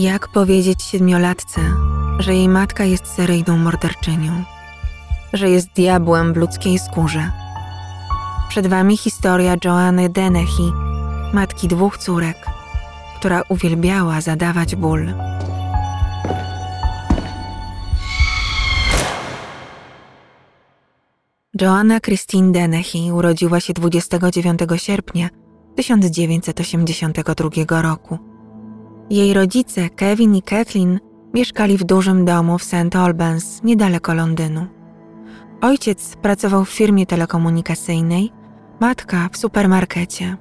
Jak powiedzieć siedmiolatce, że jej matka jest seryjną morderczynią, że jest diabłem w ludzkiej skórze? Przed wami historia Joanny Dennehy, matki dwóch córek, która uwielbiała zadawać ból. Joanna Christine Dennehy urodziła się 29 sierpnia 1982 roku. Jej rodzice, Kevin i Kathleen, mieszkali w dużym domu w St. Albans, niedaleko Londynu. Ojciec pracował w firmie telekomunikacyjnej, matka w supermarkecie.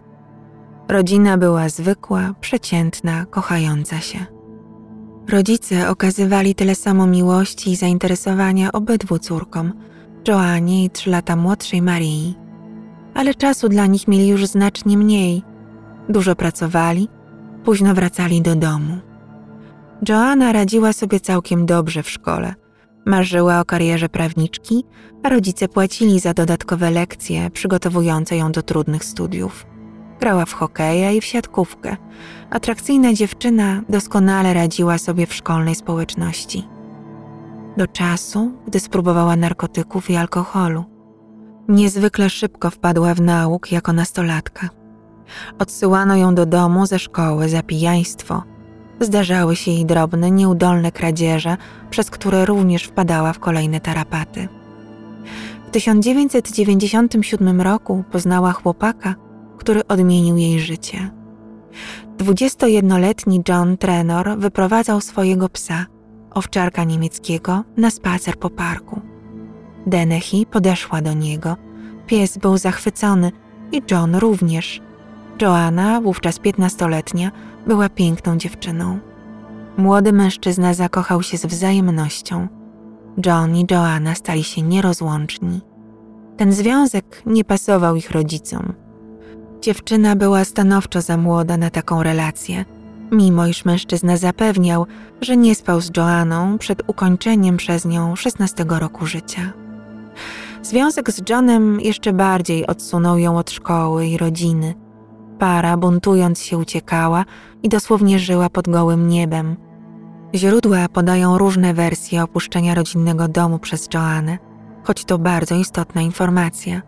Rodzina była zwykła, przeciętna, kochająca się. Rodzice okazywali tyle samo miłości i zainteresowania obydwu córkom, Joannie i trzy lata młodszej Marii. Ale czasu dla nich mieli już znacznie mniej. Dużo pracowali, późno wracali do domu. Joanna radziła sobie całkiem dobrze w szkole. Marzyła o karierze prawniczki, a rodzice płacili za dodatkowe lekcje przygotowujące ją do trudnych studiów. Grała w hokeja i w siatkówkę. Atrakcyjna dziewczyna doskonale radziła sobie w szkolnej społeczności. Do czasu, gdy spróbowała narkotyków i alkoholu. Niezwykle szybko wpadła w nauk jako nastolatka. Odsyłano ją do domu ze szkoły za pijaństwo. Zdarzały się jej drobne, nieudolne kradzieże, przez które również wpadała w kolejne tarapaty. W 1997 roku poznała chłopaka, który odmienił jej życie. 21-letni John Trenor wyprowadzał swojego psa, owczarka niemieckiego, na spacer po parku. Dennehy podeszła do niego. Pies był zachwycony i John również. Joanna, wówczas piętnastoletnia, była piękną dziewczyną. Młody mężczyzna zakochał się z wzajemnością. John i Joanna stali się nierozłączni. Ten związek nie pasował ich rodzicom. Dziewczyna była stanowczo za młoda na taką relację, mimo iż mężczyzna zapewniał, że nie spał z Joanną przed ukończeniem przez nią 16 roku życia. Związek z Johnem jeszcze bardziej odsunął ją od szkoły i rodziny. Para, buntując się, uciekała i dosłownie żyła pod gołym niebem. Źródła podają różne wersje opuszczenia rodzinnego domu przez Joannę, choć to bardzo istotna informacja.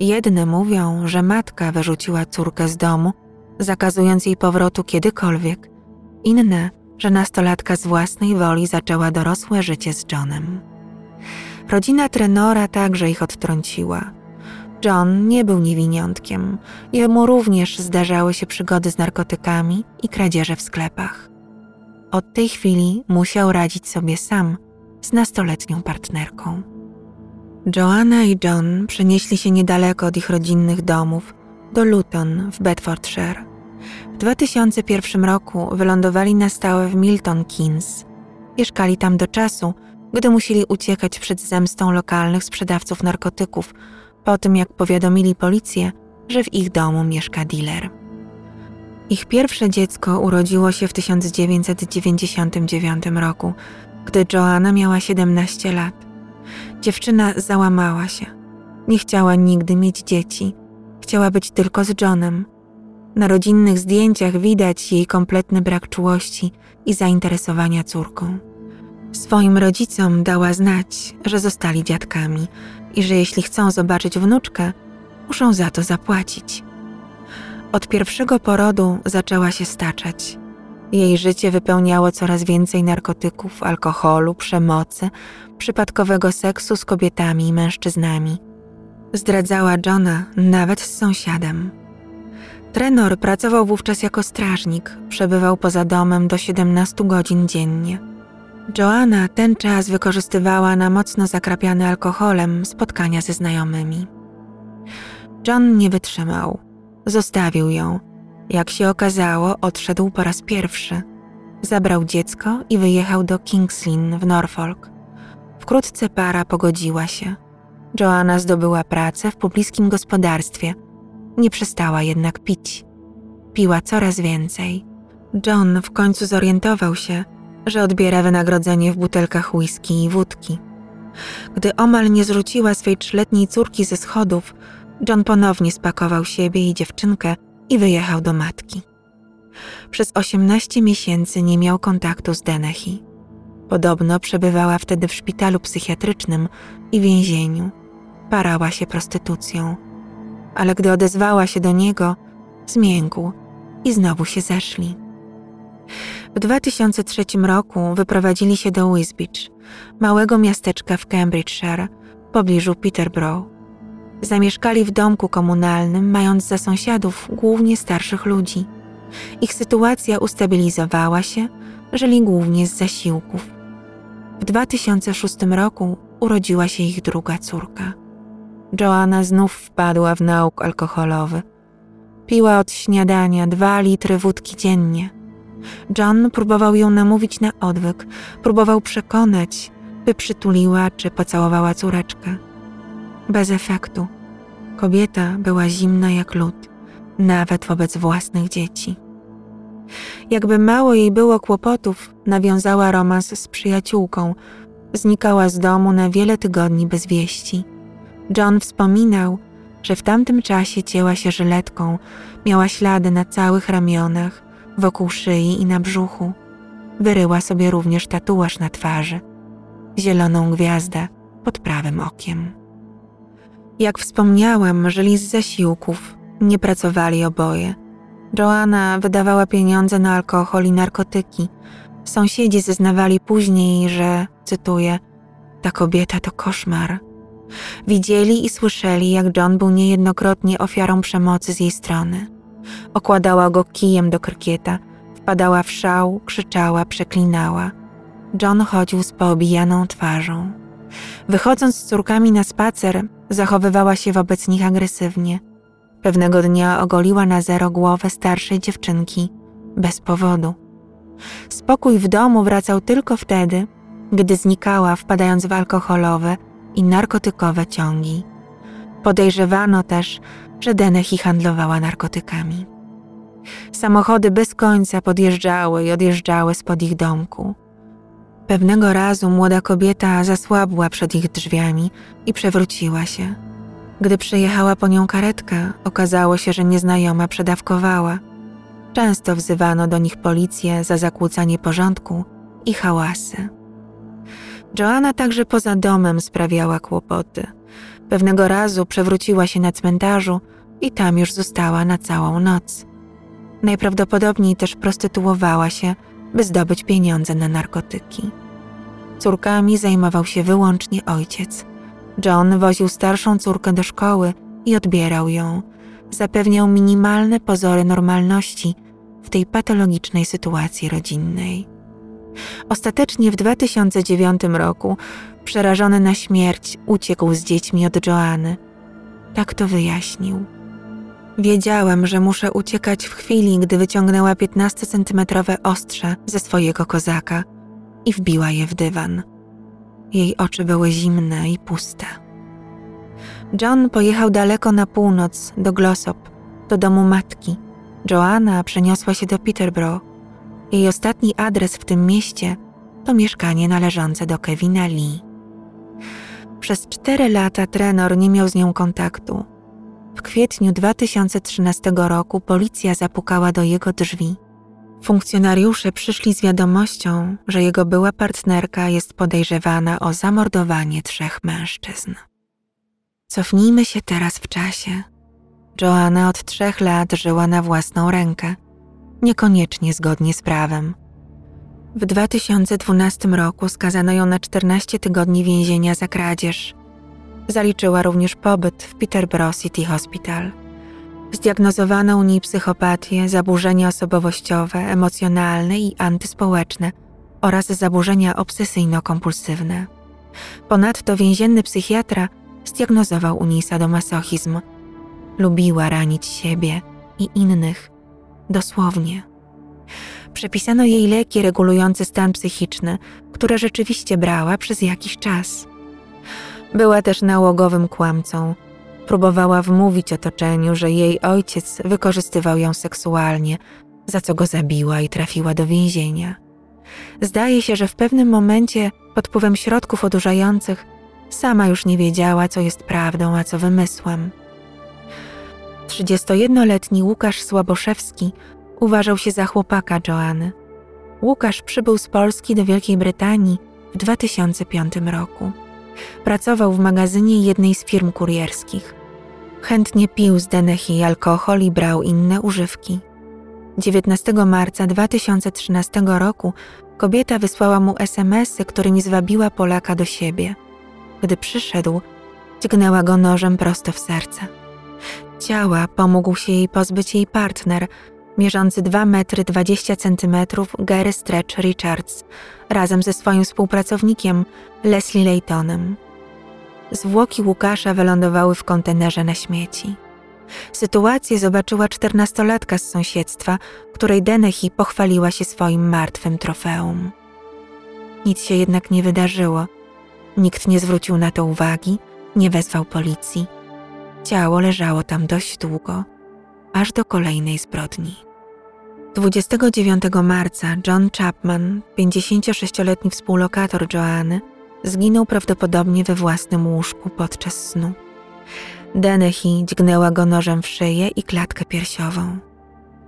Jedne mówią, że matka wyrzuciła córkę z domu, zakazując jej powrotu kiedykolwiek. Inne, że nastolatka z własnej woli zaczęła dorosłe życie z Johnem. Rodzina trenora także ich odtrąciła. John nie był niewiniątkiem. Jemu również zdarzały się przygody z narkotykami i kradzieże w sklepach. Od tej chwili musiał radzić sobie sam z nastoletnią partnerką. Joanna i John przenieśli się niedaleko od ich rodzinnych domów do Luton w Bedfordshire. W 2001 roku wylądowali na stałe w Milton Keynes. Mieszkali tam do czasu, gdy musieli uciekać przed zemstą lokalnych sprzedawców narkotyków, po tym jak powiadomili policję, że w ich domu mieszka dealer. Ich pierwsze dziecko urodziło się w 1999 roku, gdy Joanna miała 17 lat. Dziewczyna załamała się. Nie chciała nigdy mieć dzieci. Chciała być tylko z Johnem. Na rodzinnych zdjęciach widać jej kompletny brak czułości i zainteresowania córką. Swoim rodzicom dała znać, że zostali dziadkami i że jeśli chcą zobaczyć wnuczkę, muszą za to zapłacić. Od pierwszego porodu zaczęła się staczać. Jej życie wypełniało coraz więcej narkotyków, alkoholu, przemocy, przypadkowego seksu z kobietami i mężczyznami. Zdradzała Johna nawet z sąsiadem. Trenor pracował wówczas jako strażnik, przebywał poza domem do 17 godzin dziennie. Joanna ten czas wykorzystywała na mocno zakrapiane alkoholem spotkania ze znajomymi. John nie wytrzymał. Zostawił ją. Jak się okazało, odszedł po raz pierwszy. Zabrał dziecko i wyjechał do King's Lynn w Norfolk. Wkrótce para pogodziła się. Joanna zdobyła pracę w pobliskim gospodarstwie. Nie przestała jednak pić. Piła coraz więcej. John w końcu zorientował się, że odbiera wynagrodzenie w butelkach whisky i wódki. Gdy omal nie zrzuciła swej trzyletniej córki ze schodów, John ponownie spakował siebie i dziewczynkę i wyjechał do matki. Przez 18 miesięcy nie miał kontaktu z Dennehy. Podobno przebywała wtedy w szpitalu psychiatrycznym i więzieniu. Parała się prostytucją. Ale gdy odezwała się do niego, zmiękł i znowu się zeszli. W 2003 roku wyprowadzili się do Wisbech, małego miasteczka w Cambridgeshire, w pobliżu Peterborough. Zamieszkali w domku komunalnym, mając za sąsiadów głównie starszych ludzi. Ich sytuacja ustabilizowała się, żyli głównie z zasiłków. W 2006 roku urodziła się ich druga córka. Joanna znów wpadła w nauk alkoholowy. Piła od śniadania dwa litry wódki dziennie. John próbował ją namówić na odwyk, próbował przekonać, by przytuliła czy pocałowała córeczkę. Bez efektu. Kobieta była zimna jak lód, nawet wobec własnych dzieci. Jakby mało jej było kłopotów, nawiązała romans z przyjaciółką, znikała z domu na wiele tygodni bez wieści. John wspominał, że w tamtym czasie cięła się żyletką, miała ślady na całych ramionach, wokół szyi i na brzuchu. Wyryła sobie również tatuaż na twarzy, zieloną gwiazdę pod prawym okiem. Jak wspomniałam, żyli z zasiłków, nie pracowali oboje. Joanna wydawała pieniądze na alkohol i narkotyki. Sąsiedzi zeznawali później, że, cytuję, ta kobieta to koszmar. Widzieli i słyszeli, jak John był niejednokrotnie ofiarą przemocy z jej strony. Okładała go kijem do krykieta, wpadała w szał, krzyczała, przeklinała. John chodził z poobijaną twarzą. Wychodząc z córkami na spacer, zachowywała się wobec nich agresywnie. Pewnego dnia ogoliła na zero głowę starszej dziewczynki, bez powodu. Spokój w domu wracał tylko wtedy, gdy znikała, wpadając w alkoholowe i narkotykowe ciągi. Podejrzewano też, że Denechy handlowała narkotykami. Samochody bez końca podjeżdżały i odjeżdżały spod ich domku. Pewnego razu młoda kobieta zasłabła przed ich drzwiami i przewróciła się. Gdy przyjechała po nią karetka, okazało się, że nieznajoma przedawkowała. Często wzywano do nich policję za zakłócanie porządku i hałasy. Joanna także poza domem sprawiała kłopoty. Pewnego razu przewróciła się na cmentarzu i tam już została na całą noc. Najprawdopodobniej też prostytuowała się, by zdobyć pieniądze na narkotyki. Córkami zajmował się wyłącznie ojciec. John woził starszą córkę do szkoły i odbierał ją. Zapewniał minimalne pozory normalności w tej patologicznej sytuacji rodzinnej. Ostatecznie w 2009 roku, przerażony na śmierć, uciekł z dziećmi od Joanny. Tak to wyjaśnił. Wiedziałem, że muszę uciekać w chwili, gdy wyciągnęła 15-centymetrowe ostrze ze swojego kozaka i wbiła je w dywan. Jej oczy były zimne i puste. John pojechał daleko na północ, do Glossop, do domu matki. Joanna przeniosła się do Peterborough. Jej ostatni adres w tym mieście to mieszkanie należące do Kevina Lee. Przez cztery lata trenor nie miał z nią kontaktu. W kwietniu 2013 roku policja zapukała do jego drzwi. Funkcjonariusze przyszli z wiadomością, że jego była partnerka jest podejrzewana o zamordowanie trzech mężczyzn. Cofnijmy się teraz w czasie. Joanna od trzech lat żyła na własną rękę, niekoniecznie zgodnie z prawem. W 2012 roku skazano ją na 14 tygodni więzienia za kradzież. Zaliczyła również pobyt w Peterborough City Hospital. Zdiagnozowano u niej psychopatię, zaburzenia osobowościowe, emocjonalne i antyspołeczne oraz zaburzenia obsesyjno-kompulsywne. Ponadto więzienny psychiatra zdiagnozował u niej sadomasochizm. Lubiła ranić siebie i innych, dosłownie. Przepisano jej leki regulujące stan psychiczny, które rzeczywiście brała przez jakiś czas. Była też nałogowym kłamcą. Próbowała wmówić otoczeniu, że jej ojciec wykorzystywał ją seksualnie, za co go zabiła i trafiła do więzienia. Zdaje się, że w pewnym momencie, pod wpływem środków odurzających, sama już nie wiedziała, co jest prawdą, a co wymysłem. 31-letni Łukasz Słaboszewski Uważał się za chłopaka Joanny. Łukasz przybył z Polski do Wielkiej Brytanii w 2005 roku. Pracował w magazynie jednej z firm kurierskich. Chętnie pił z Denechy alkohol i brał inne używki. 19 marca 2013 roku kobieta wysłała mu SMS-y, którymi zwabiła Polaka do siebie. Gdy przyszedł, dźgnęła go nożem prosto w serce. Ciała pomógł się jej pozbyć jej partner, mierzący 2 metry 20 centymetrów Gary Stretch Richards, razem ze swoim współpracownikiem Leslie Laytonem. Zwłoki Łukasza wylądowały w kontenerze na śmieci. Sytuację zobaczyła czternastolatka z sąsiedztwa, której Denechy pochwaliła się swoim martwym trofeum. Nic się jednak nie wydarzyło. Nikt nie zwrócił na to uwagi, nie wezwał policji. Ciało leżało tam dość długo, aż do kolejnej zbrodni. 29 marca John Chapman, 56-letni współlokator Joanny, zginął prawdopodobnie we własnym łóżku podczas snu. Denechy dźgnęła go nożem w szyję i klatkę piersiową.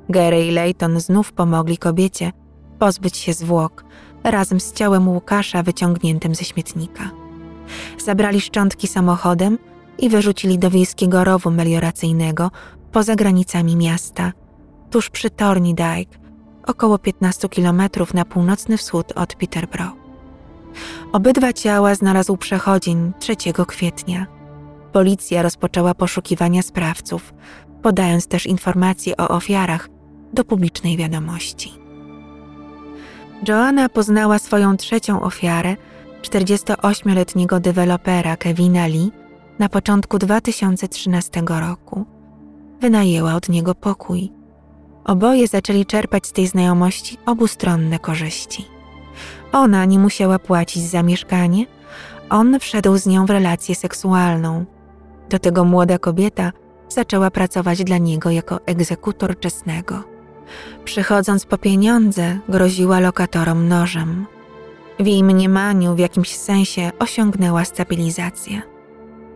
Gary i Layton znów pomogli kobiecie pozbyć się zwłok razem z ciałem Łukasza wyciągniętym ze śmietnika. Zabrali szczątki samochodem i wyrzucili do wiejskiego rowu melioracyjnego poza granicami miasta, tuż przy Torni Dyke, około 15 kilometrów na północny wschód od Peterborough. Obydwa ciała znalazł przechodzień 3 kwietnia. Policja rozpoczęła poszukiwania sprawców, podając też informacje o ofiarach do publicznej wiadomości. Joanna poznała swoją trzecią ofiarę, 48-letniego dewelopera Kevina Lee, na początku 2013 roku. Wynajęła od niego pokój. Oboje zaczęli czerpać z tej znajomości obustronne korzyści. Ona nie musiała płacić za mieszkanie, on wszedł z nią w relację seksualną. Do tego młoda kobieta zaczęła pracować dla niego jako egzekutor czesnego. Przychodząc po pieniądze, groziła lokatorom nożem. W jej mniemaniu w jakimś sensie osiągnęła stabilizację.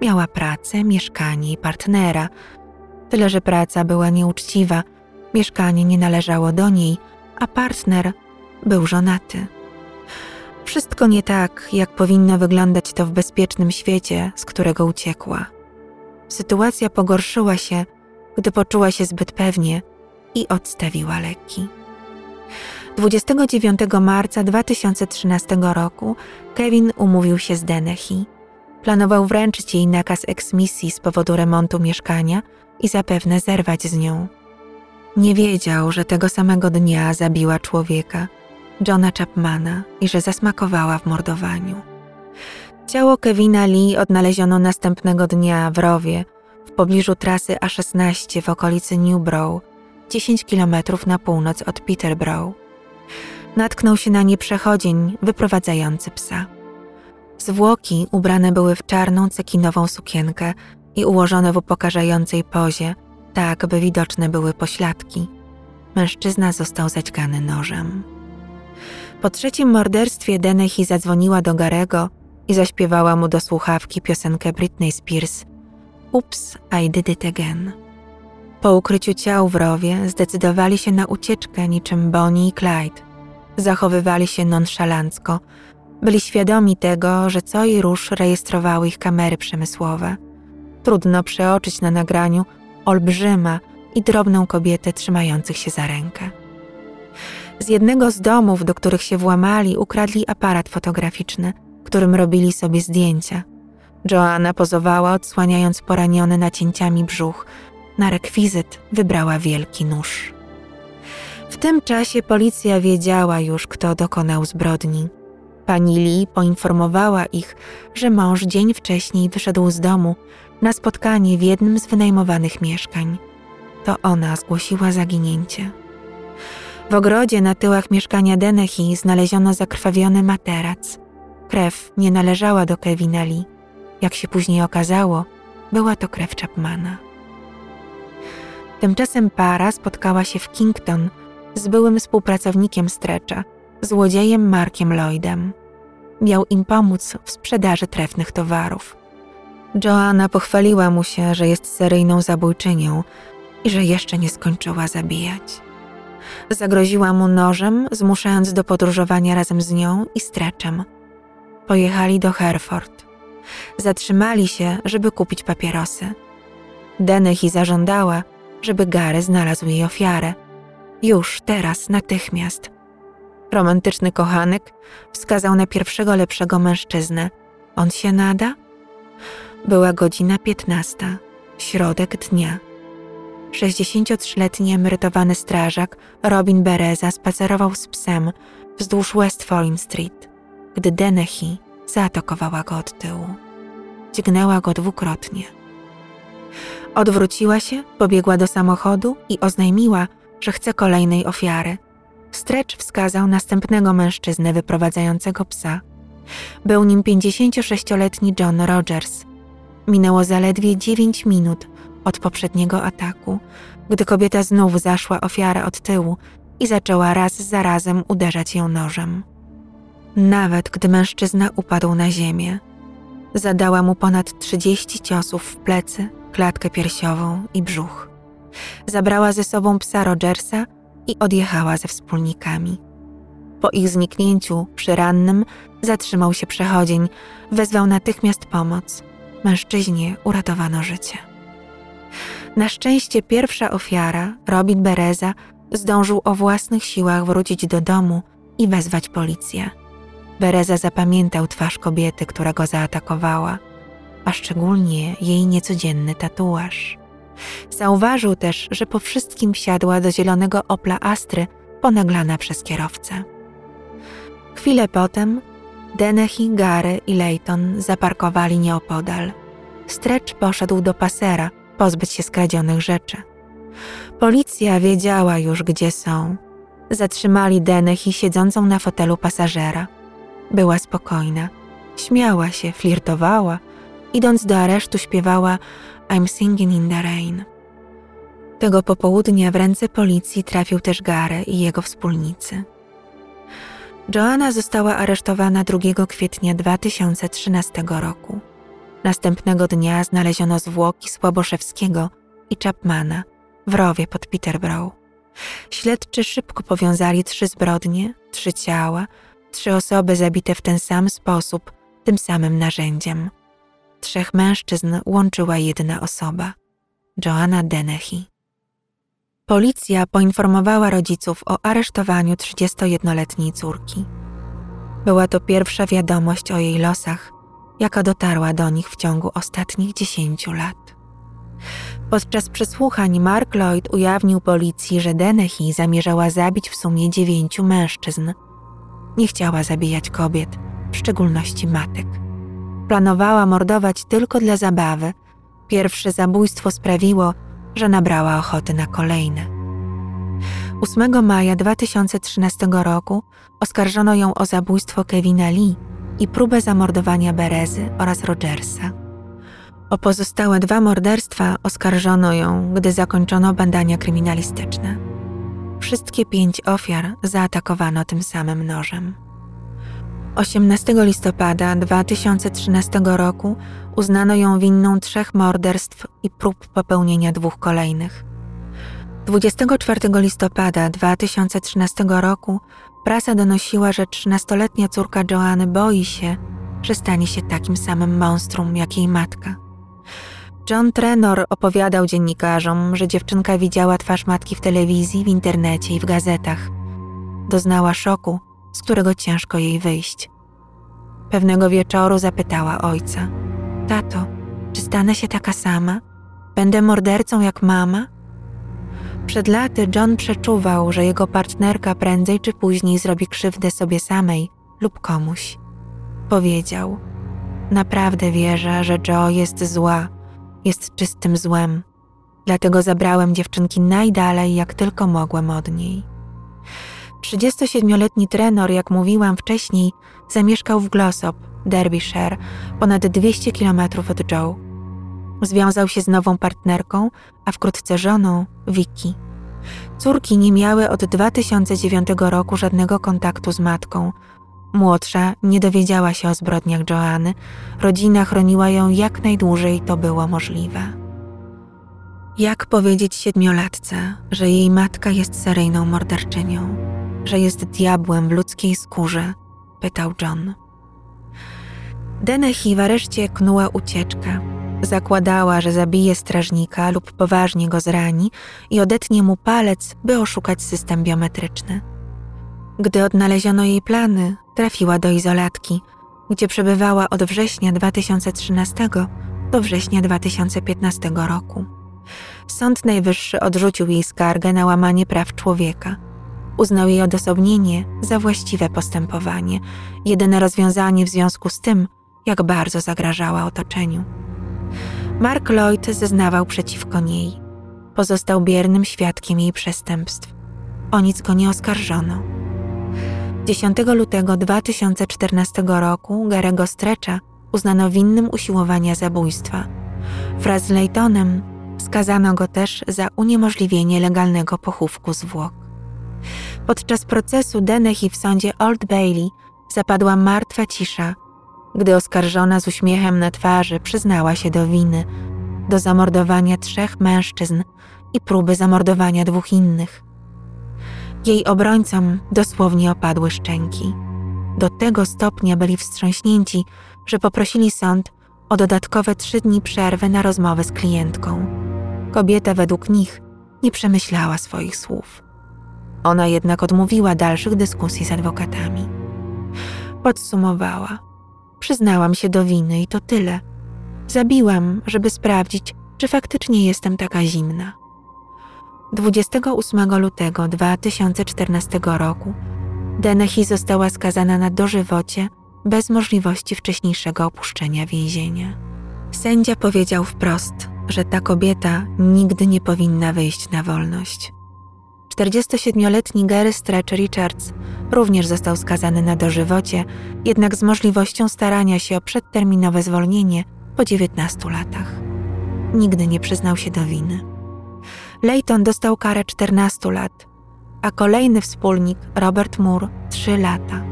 Miała pracę, mieszkanie i partnera, tyle że praca była nieuczciwa, mieszkanie nie należało do niej, a partner był żonaty. Wszystko nie tak, jak powinno wyglądać to w bezpiecznym świecie, z którego uciekła. Sytuacja pogorszyła się, gdy poczuła się zbyt pewnie i odstawiła leki. 29 marca 2013 roku Kevin umówił się z Denechy. Planował wręczyć jej nakaz eksmisji z powodu remontu mieszkania i zapewne zerwać z nią. Nie wiedział, że tego samego dnia zabiła człowieka, Johna Chapmana, i że zasmakowała w mordowaniu. Ciało Kevina Lee odnaleziono następnego dnia w rowie w pobliżu trasy A16 w okolicy Newbrow, 10 km na północ od Peterborough. Natknął się na nie przechodzień wyprowadzający psa. Zwłoki ubrane były w czarną cekinową sukienkę i ułożone w upokarzającej pozie, tak by widoczne były pośladki. Mężczyzna został zaćgany nożem. Po trzecim morderstwie Denechy zadzwoniła do Garego i zaśpiewała mu do słuchawki piosenkę Britney Spears Ups, I did it again. Po ukryciu ciał w rowie zdecydowali się na ucieczkę niczym Bonnie i Clyde. Zachowywali się nonszalancko, byli świadomi tego, że co i róż rejestrowały ich kamery przemysłowe. Trudno przeoczyć na nagraniu olbrzyma i drobną kobietę trzymających się za rękę. Z jednego z domów, do których się włamali, ukradli aparat fotograficzny, którym robili sobie zdjęcia. Joanna pozowała, odsłaniając poraniony nacięciami brzuch. Na rekwizyt wybrała wielki nóż. W tym czasie policja wiedziała już, kto dokonał zbrodni. Pani Lee poinformowała ich, że mąż dzień wcześniej wyszedł z domu na spotkanie w jednym z wynajmowanych mieszkań. To ona zgłosiła zaginięcie. W ogrodzie na tyłach mieszkania Denechy znaleziono zakrwawiony materac. Krew nie należała do Kevina Lee. Jak się później okazało, była to krew Chapmana. Tymczasem para spotkała się w Kington z byłym współpracownikiem Strecza, złodziejem Markiem Lloydem. Miał im pomóc w sprzedaży trefnych towarów. Joanna pochwaliła mu się, że jest seryjną zabójczynią i że jeszcze nie skończyła zabijać. Zagroziła mu nożem, zmuszając do podróżowania razem z nią i streczem. Pojechali do Hereford. Zatrzymali się, żeby kupić papierosy. Denechy zażądała, żeby Gary znalazł jej ofiarę. Już, teraz, natychmiast. Romantyczny kochanek wskazał na pierwszego lepszego mężczyznę. On się nada? Była godzina piętnasta, środek dnia. 63-letni emerytowany strażak Robin Bereza spacerował z psem wzdłuż West Falling Street, gdy Denechy zaatakowała go od tyłu. Dźgnęła go dwukrotnie. Odwróciła się, pobiegła do samochodu i oznajmiła, że chce kolejnej ofiary. Stretch wskazał następnego mężczyznę wyprowadzającego psa. Był nim 56-letni John Rogers. Minęło zaledwie 9 minut od poprzedniego ataku, gdy kobieta znów zaszła ofiarę od tyłu i zaczęła raz za razem uderzać ją nożem. Nawet gdy mężczyzna upadł na ziemię, zadała mu ponad 30 ciosów w plecy, klatkę piersiową i brzuch. Zabrała ze sobą psa Rogersa i odjechała ze wspólnikami. Po ich zniknięciu przy rannym zatrzymał się przechodzień, wezwał natychmiast pomoc. Mężczyźnie uratowano życie. Na szczęście pierwsza ofiara, Robin Bereza, zdążył o własnych siłach wrócić do domu i wezwać policję. Bereza zapamiętał twarz kobiety, która go zaatakowała, a szczególnie jej niecodzienny tatuaż. Zauważył też, że po wszystkim wsiadła do zielonego Opla Astry, ponaglana przez kierowcę. Chwilę potem Denechy, Gary i Leighton zaparkowali nieopodal. Stretch poszedł do pasera, pozbyć się skradzionych rzeczy. Policja wiedziała już, gdzie są. Zatrzymali Denechy siedzącą na fotelu pasażera. Była spokojna. Śmiała się, flirtowała. Idąc do aresztu śpiewała I'm singing in the rain. Tego popołudnia w ręce policji trafił też Gary i jego wspólnicy. Joanna została aresztowana 2 kwietnia 2013 roku. Następnego dnia znaleziono zwłoki Słaboszewskiego i Chapmana w rowie pod Peterborough. Śledczy szybko powiązali trzy zbrodnie, trzy ciała, trzy osoby zabite w ten sam sposób, tym samym narzędziem. Trzech mężczyzn łączyła jedna osoba Joanna Denechy. Policja poinformowała rodziców o aresztowaniu 31-letniej córki. Była to pierwsza wiadomość o jej losach, jaka dotarła do nich w ciągu ostatnich 10 lat. Podczas przesłuchań Mark Lloyd ujawnił policji, że Denechy zamierzała zabić w sumie dziewięciu mężczyzn. Nie chciała zabijać kobiet, w szczególności matek. Planowała mordować tylko dla zabawy. Pierwsze zabójstwo sprawiło, że nabrała ochoty na kolejne. 8 maja 2013 roku oskarżono ją o zabójstwo Kevina Lee i próbę zamordowania Berezy oraz Rogersa. O pozostałe dwa morderstwa oskarżono ją, gdy zakończono badania kryminalistyczne. Wszystkie pięć ofiar zaatakowano tym samym nożem. 18 listopada 2013 roku uznano ją winną trzech morderstw i prób popełnienia dwóch kolejnych. 24 listopada 2013 roku prasa donosiła, że 13-letnia córka Joanny boi się, że stanie się takim samym monstrum jak jej matka. John Trenor opowiadał dziennikarzom, że dziewczynka widziała twarz matki w telewizji, w internecie i w gazetach. Doznała szoku, z którego ciężko jej wyjść. Pewnego wieczoru zapytała ojca: Tato, czy stanę się taka sama? Będę mordercą jak mama? Przed laty John przeczuwał, że jego partnerka prędzej czy później zrobi krzywdę sobie samej lub komuś. Powiedział: Naprawdę wierzę, że Joe jest zła, jest czystym złem. Dlatego zabrałem dziewczynki najdalej, jak tylko mogłem od niej. 37-letni trenor, jak mówiłam wcześniej, zamieszkał w Glossop, Derbyshire, ponad 200 km od Joe. Związał się z nową partnerką, a wkrótce żoną, Vicky. Córki nie miały od 2009 roku żadnego kontaktu z matką. Młodsza nie dowiedziała się o zbrodniach Joanny, rodzina chroniła ją jak najdłużej to było możliwe. Jak powiedzieć siedmiolatce, że jej matka jest seryjną morderczynią, że jest diabłem w ludzkiej skórze? pytał John. Dennehy wreszcie knuła ucieczkę. Zakładała, że zabije strażnika lub poważnie go zrani i odetnie mu palec, by oszukać system biometryczny. Gdy odnaleziono jej plany, trafiła do izolatki, gdzie przebywała od września 2013 do września 2015 roku. Sąd Najwyższy odrzucił jej skargę na łamanie praw człowieka. Uznał jej odosobnienie za właściwe postępowanie, jedyne rozwiązanie w związku z tym, jak bardzo zagrażała otoczeniu. Mark Lloyd zeznawał przeciwko niej. Pozostał biernym świadkiem jej przestępstw. O nic go nie oskarżono. 10 lutego 2014 roku Garego Strecza uznano winnym usiłowania zabójstwa. Wraz z Laytonem skazano go też za uniemożliwienie legalnego pochówku zwłok. Podczas procesu Dennehy w sądzie Old Bailey zapadła martwa cisza, gdy oskarżona z uśmiechem na twarzy przyznała się do winy, do zamordowania trzech mężczyzn i próby zamordowania dwóch innych. Jej obrońcom dosłownie opadły szczęki. Do tego stopnia byli wstrząśnięci, że poprosili sąd o dodatkowe trzy dni przerwy na rozmowę z klientką. Kobieta według nich nie przemyślała swoich słów. Ona jednak odmówiła dalszych dyskusji z adwokatami. Podsumowała: Przyznałam się do winy i to tyle. Zabiłam, żeby sprawdzić, czy faktycznie jestem taka zimna. 28 lutego 2014 roku Dennehy została skazana na dożywocie bez możliwości wcześniejszego opuszczenia więzienia. Sędzia powiedział wprost, że ta kobieta nigdy nie powinna wyjść na wolność. 47-letni Gary Stretch Richards również został skazany na dożywocie, jednak z możliwością starania się o przedterminowe zwolnienie po 19 latach. Nigdy nie przyznał się do winy. Layton dostał karę 14 lat, a kolejny wspólnik, Robert Moore, 3 lata.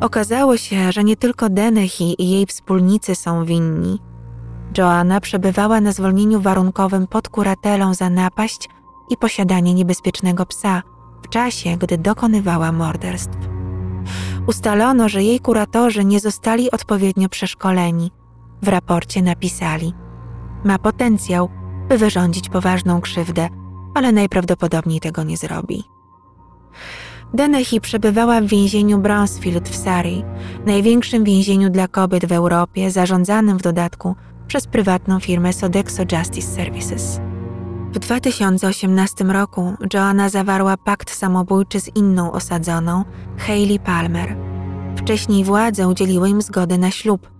Okazało się, że nie tylko Dennehy i jej wspólnicy są winni. Joanna przebywała na zwolnieniu warunkowym pod kuratelą za napaść i posiadanie niebezpiecznego psa w czasie, gdy dokonywała morderstw. Ustalono, że jej kuratorzy nie zostali odpowiednio przeszkoleni. W raporcie napisali: Ma potencjał, by wyrządzić poważną krzywdę, ale najprawdopodobniej tego nie zrobi. Dennehy przebywała w więzieniu Brownsfield w Surrey, największym więzieniu dla kobiet w Europie, zarządzanym w dodatku przez prywatną firmę Sodexo Justice Services. W 2018 roku Joanna zawarła pakt samobójczy z inną osadzoną, Hayley Palmer. Wcześniej władze udzieliły im zgody na ślub.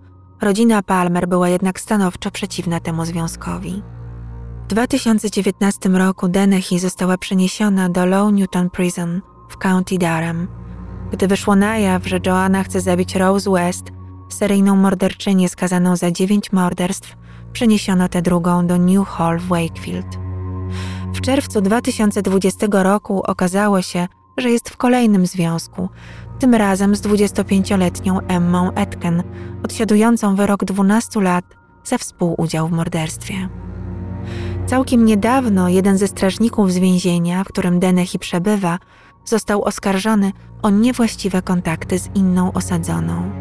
Rodzina Palmer była jednak stanowczo przeciwna temu związkowi. W 2019 roku Dennehy została przeniesiona do Low Newton Prison w County Durham. Gdy wyszło na jaw, że Joanna chce zabić Rose West, seryjną morderczynię skazaną za dziewięć morderstw, przeniesiono tę drugą do New Hall w Wakefield. W czerwcu 2020 roku okazało się, że jest w kolejnym związku, tym razem z 25-letnią Emmą Etken, odsiadującą wyrok 12 lat za współudział w morderstwie. Całkiem niedawno jeden ze strażników z więzienia, w którym Dennehy przebywa, został oskarżony o niewłaściwe kontakty z inną osadzoną.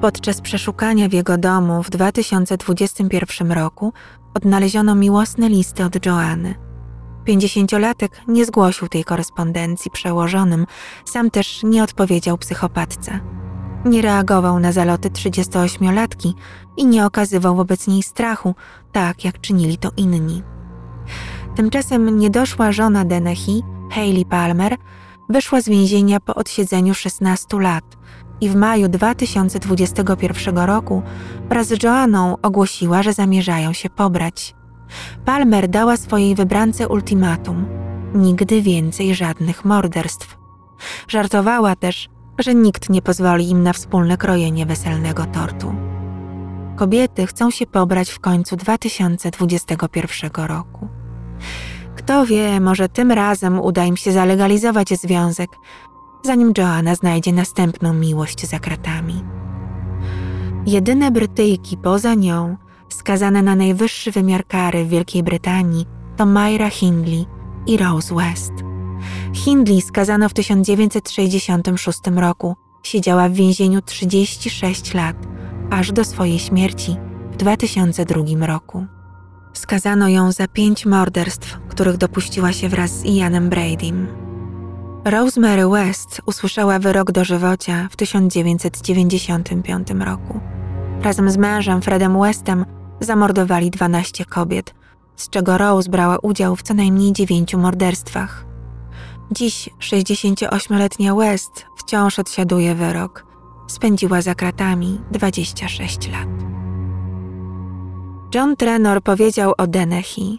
Podczas przeszukania w jego domu w 2021 roku odnaleziono miłosne listy od Joanny. Pięćdziesięciolatek nie zgłosił tej korespondencji przełożonym, sam też nie odpowiedział psychopatce. Nie reagował na zaloty 38-latki i nie okazywał wobec niej strachu, tak jak czynili to inni. Tymczasem niedoszła żona Dennehy, Hayley Palmer, wyszła z więzienia po odsiedzeniu 16 lat i w maju 2021 roku wraz z Joanną ogłosiła, że zamierzają się pobrać. Palmer dała swojej wybrance ultimatum: nigdy więcej żadnych morderstw. Żartowała też, że nikt nie pozwoli im na wspólne krojenie weselnego tortu. Kobiety chcą się pobrać w końcu 2021 roku. Kto wie, może tym razem uda im się zalegalizować związek, zanim Joanna znajdzie następną miłość za kratami. Jedyne Brytyjki poza nią skazane na najwyższy wymiar kary w Wielkiej Brytanii to Myra Hindley i Rose West. Hindley skazano w 1966 roku. Siedziała w więzieniu 36 lat, aż do swojej śmierci w 2002 roku. Skazano ją za pięć morderstw, których dopuściła się wraz z Ianem Bradym. Rosemary West usłyszała wyrok dożywocia w 1995 roku. Razem z mężem Fredem Westem zamordowali 12 kobiet, z czego Rose brała udział w co najmniej dziewięciu morderstwach. Dziś 68-letnia West wciąż odsiaduje wyrok. Spędziła za kratami 26 lat. John Trenor powiedział o Dennehy.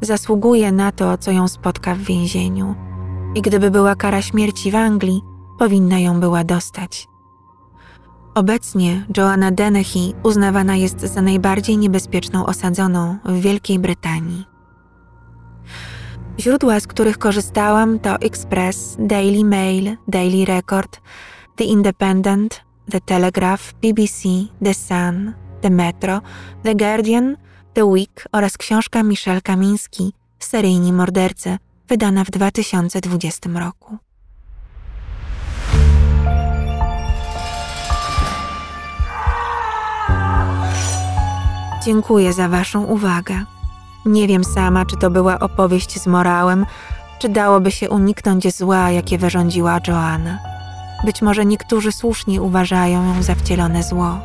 Zasługuje na to, co ją spotka w więzieniu. I gdyby była kara śmierci w Anglii, powinna ją była dostać. Obecnie Joanna Dennehy uznawana jest za najbardziej niebezpieczną osadzoną w Wielkiej Brytanii. Źródła, z których korzystałam, to Express, Daily Mail, Daily Record, The Independent, The Telegraph, BBC, The Sun, The Metro, The Guardian, The Week oraz książka Michelle Kamiński Seryjni mordercy, wydana w 2020 roku. Dziękuję za Waszą uwagę. Nie wiem sama, czy to była opowieść z morałem, czy dałoby się uniknąć zła, jakie wyrządziła Joanna. Być może niektórzy słusznie uważają ją za wcielone zło.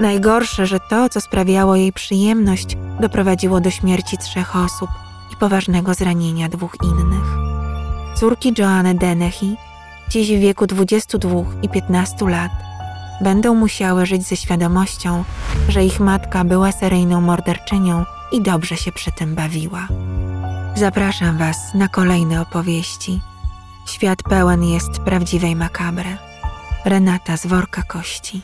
Najgorsze, że to, co sprawiało jej przyjemność, doprowadziło do śmierci trzech osób i poważnego zranienia dwóch innych. Córki Joanny Dennehy, dziś w wieku 22 i 15 lat, będą musiały żyć ze świadomością, że ich matka była seryjną morderczynią i dobrze się przy tym bawiła. Zapraszam Was na kolejne opowieści. Świat pełen jest prawdziwej makabry. Renata z worka kości.